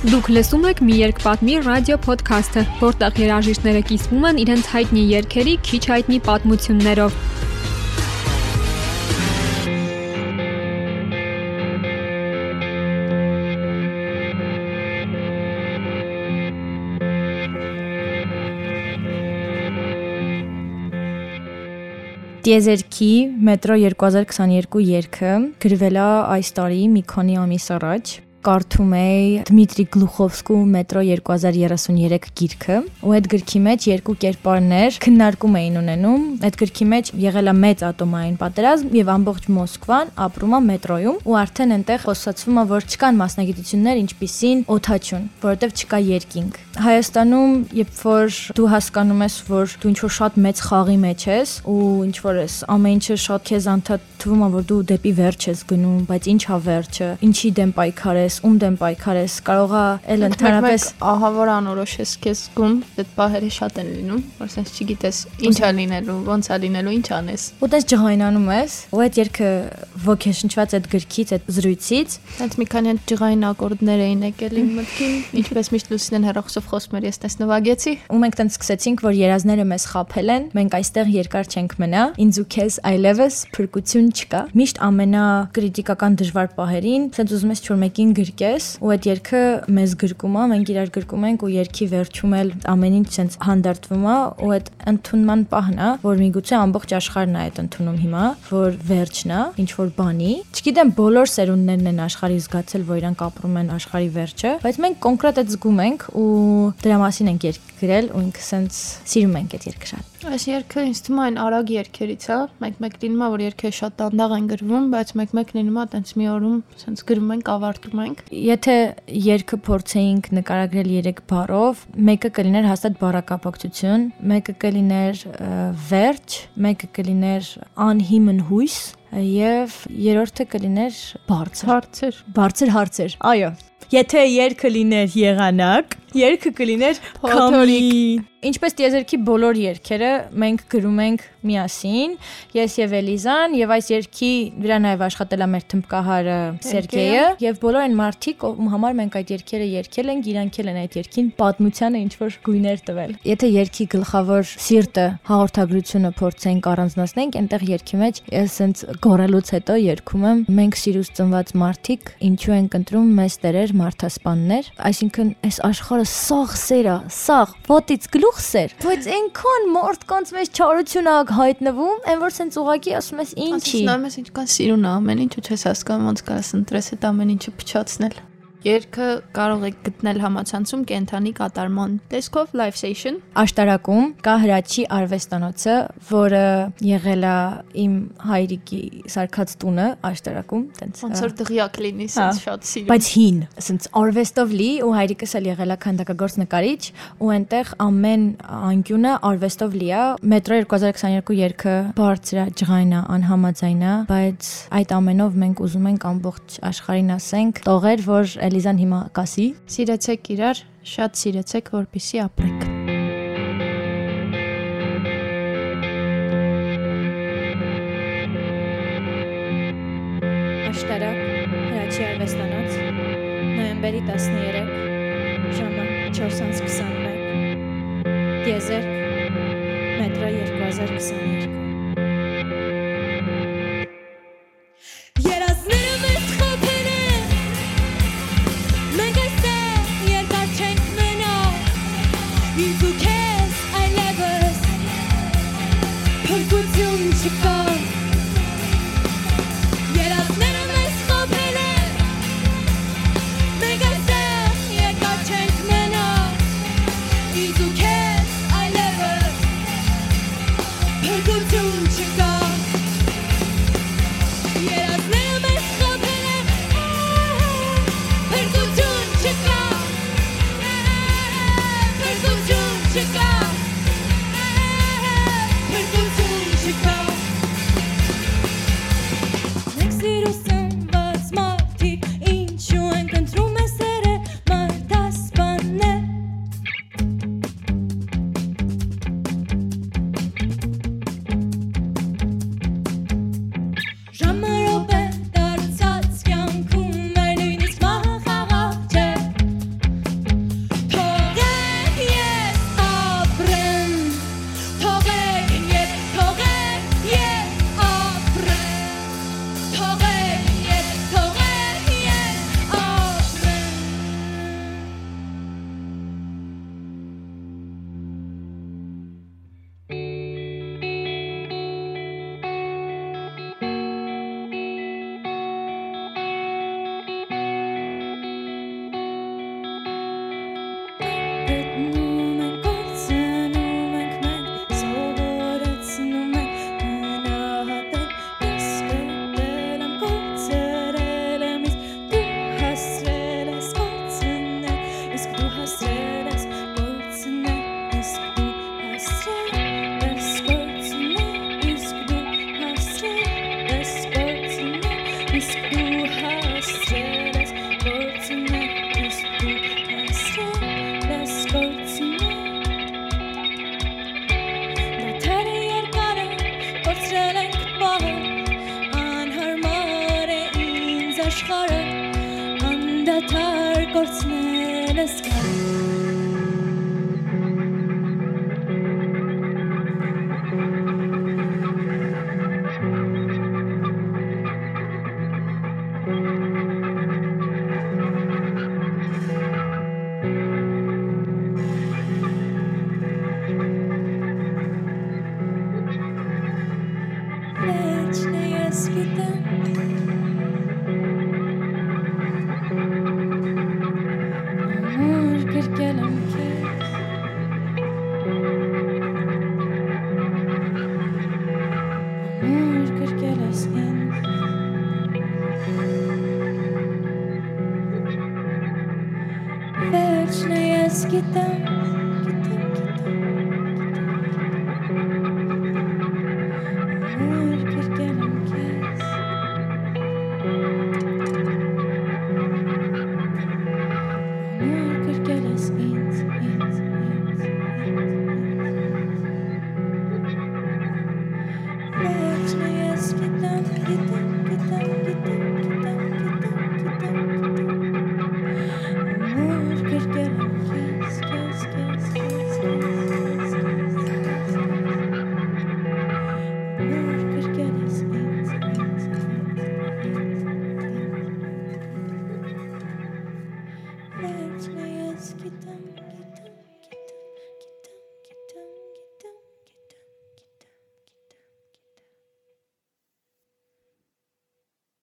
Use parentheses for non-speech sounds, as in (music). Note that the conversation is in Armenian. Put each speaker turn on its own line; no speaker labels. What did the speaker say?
Դուք լսում եք մի երկպատմի ռադիո ոդքասթը, որտեղ երաժիշտները կիսվում են իրենց հայտնի երգերի քիչ հայտնի պատմություններով։
Տիեզերքի մետրո 2022 երգը գրվել է այս տարի մի քանի ամիս առաջ կարդում էի Դմիտրի Գլուխովսկու Մետրո 2033 գիրքը, ու այդ գրքի մեջ երկու կերպարներ քննարկում էին ունենում։ Այդ գրքի մեջ եղել է մեծ ատոմային պատերազմ եւ ամբողջ Մոսկվան ապրում է մետրոյում, ու արդեն այնտեղ խոսացվում է, որ չկան մասնագիտություններ, ինչպիսին օթաչուն, որովհետեւ չկա երկինք։ Հայաստանում, երբ որ դու հասկանում ես, որ դու ինչ-որ շատ մեծ խաղի մեջ ես ու ինչ որ ես, ամեն ինչը շատ քեզ անդադվում է, որ դու դեպի վերջ ես գնում, բայց ի՞նչ է վերջը, ինչի դեմ պայքար ես, ում դեմ պայքար ես, կարող է ել ընդհանրապես
ահա որ անորոշ ես քեզ զգում, այդ բաները շատ են լինում, որ sense չգիտես ինչ է լինելու, ոնց է լինելու, ինչ անես։
Ու դες ջղայնանում ես, ու այդ երգը ոգեշնչված այդ գրքից, այդ զրույցից,
sense մի քանի ջղային ակորդներ էին եկել իմ մտքին, (laughs) ինչպես միշտ Լուսինեն հերոսով խոսում էր, ես տես նվագեցի։
Ու մենք տենց սկսեցինք, որ երազները մեզ խափել են, մենք այստեղ երկար չենք մնա, ինձ ու քեզ այլևս փրկություն չկա։ Միշտ ամենա կրիտիկական դժվար պահերին, sense ուզում ես չոր մեկին գրկես ու այդ երգը մեզ գրկում է, մենք իրար գրկում ենք ու երգի վերջում էլ ամեն ինչ sense հանդարտվում է ու այդ ընդունման պահն է, որ միգուցե ամբողջ աշխարհն է այդ ընդունում հիմա, որ վերջն է, ինչ որ բանի։ Չգիտեմ բոլոր սերունդներն են աշխարհի զգացել, որ իրանք ապրում են աշխարհի վերջը, բայց մենք կոնկրետ այդ զգում ենք ու դրա մասին ենք երգ գրել ու ինքը sense սիրում ենք այդ երգը շատ։
Այս երգը ինձ թվում է այն արագ երգերից է, մեկ-մեկ լինում է որ երգերը շատ դանդաղ են գրվում, բայց մեկ-մեկ լինում է տենց մի օրում sense գրում ենք, ավարտում ենք։
Եթե երգը փորձեինք նկարագրել 3 բառով, մեկը կլիներ հաստատ բառակապակցություն, մեկը կլիներ վերջ, մեկը կլիներ անհիմն հույս, եւ երրորդը կլիներ բարձր
Հարցեր։
բարձր հարցեր այո եթե երգը լիներ եղանակ երգը կլիներ
Փոթորիկ։
ինչպես տիեզերքի բոլոր երգերը մենք գրում ենք միասին ես եւ Էլիզան եւ այս երգի վրա նաեւ աշխատել է մեր թմբկահարը Սերգեյը եւ բոլոր այն մարդիկ ում համար մենք այդ երգերը երգել ենք իրանքել են այդ երգին պատմությանը ինչ որ գույներ տվել եթե երգի գլխավոր սիրտը հաղորդագրությունը փորձենք առանձնացնենք այնտեղ երգի մեջ ես սենց գորելուց հետո երգում եմ. Մենք սիրուց ծնված մարդիկ ինչու ենք ընտրում մեզ տերեր մարդասպաններ այսինքն այս աշխարհը սաղ սերա սաղ ոտից գլուխ սեր բայց այնքան մարդկանց մեջ չարություն ա հայտնվում այն որ սենց ուղակի ասում ես ինչի
Նայում ես ինչքան սիրուն է ամեն ինչ ու չես հասկանում ոնց կարաս ընտրես այդ ամեն ինչը փչացնել։ Երգը կարող եք գտնել համացանցում կենթանի կատարման տեսքով live session
աշտարակում կա հրաչի արվեստանոցը, որը եղել է իմ հայրիկի սարքած տունը աշտարակում, տենց։
ոնց որ դղյակ լինի,
Հա,
sense շատ սիրուն։
բայց հին, ասենց արվեստով լի ու հայրիկս էլ եղել է քանդակագործ նկարիչ ու այնտեղ ամեն անկյունը արվեստով լի է։ Մետրո 2022 երգը բարձր է, ջղայն է, անհամաձայն է, բայց այդ ամենով մենք ուզում ենք ամբողջ աշխարհին ասենք, տողեր, որ Էլիզան հիմա կասի,
Սիրեցեք իրար, շատ սիրեցեք, որպիսի ապրեք։
Աշտարակ, հրաչի արվեստանոց, նոյեմբերի 13, ժամը 4:21։ Տիեզերք, մետրո 2022։
Մենք սիրուս
աշխարը Անդադար կործնել ես գարը Վերջն է ես գիտեմ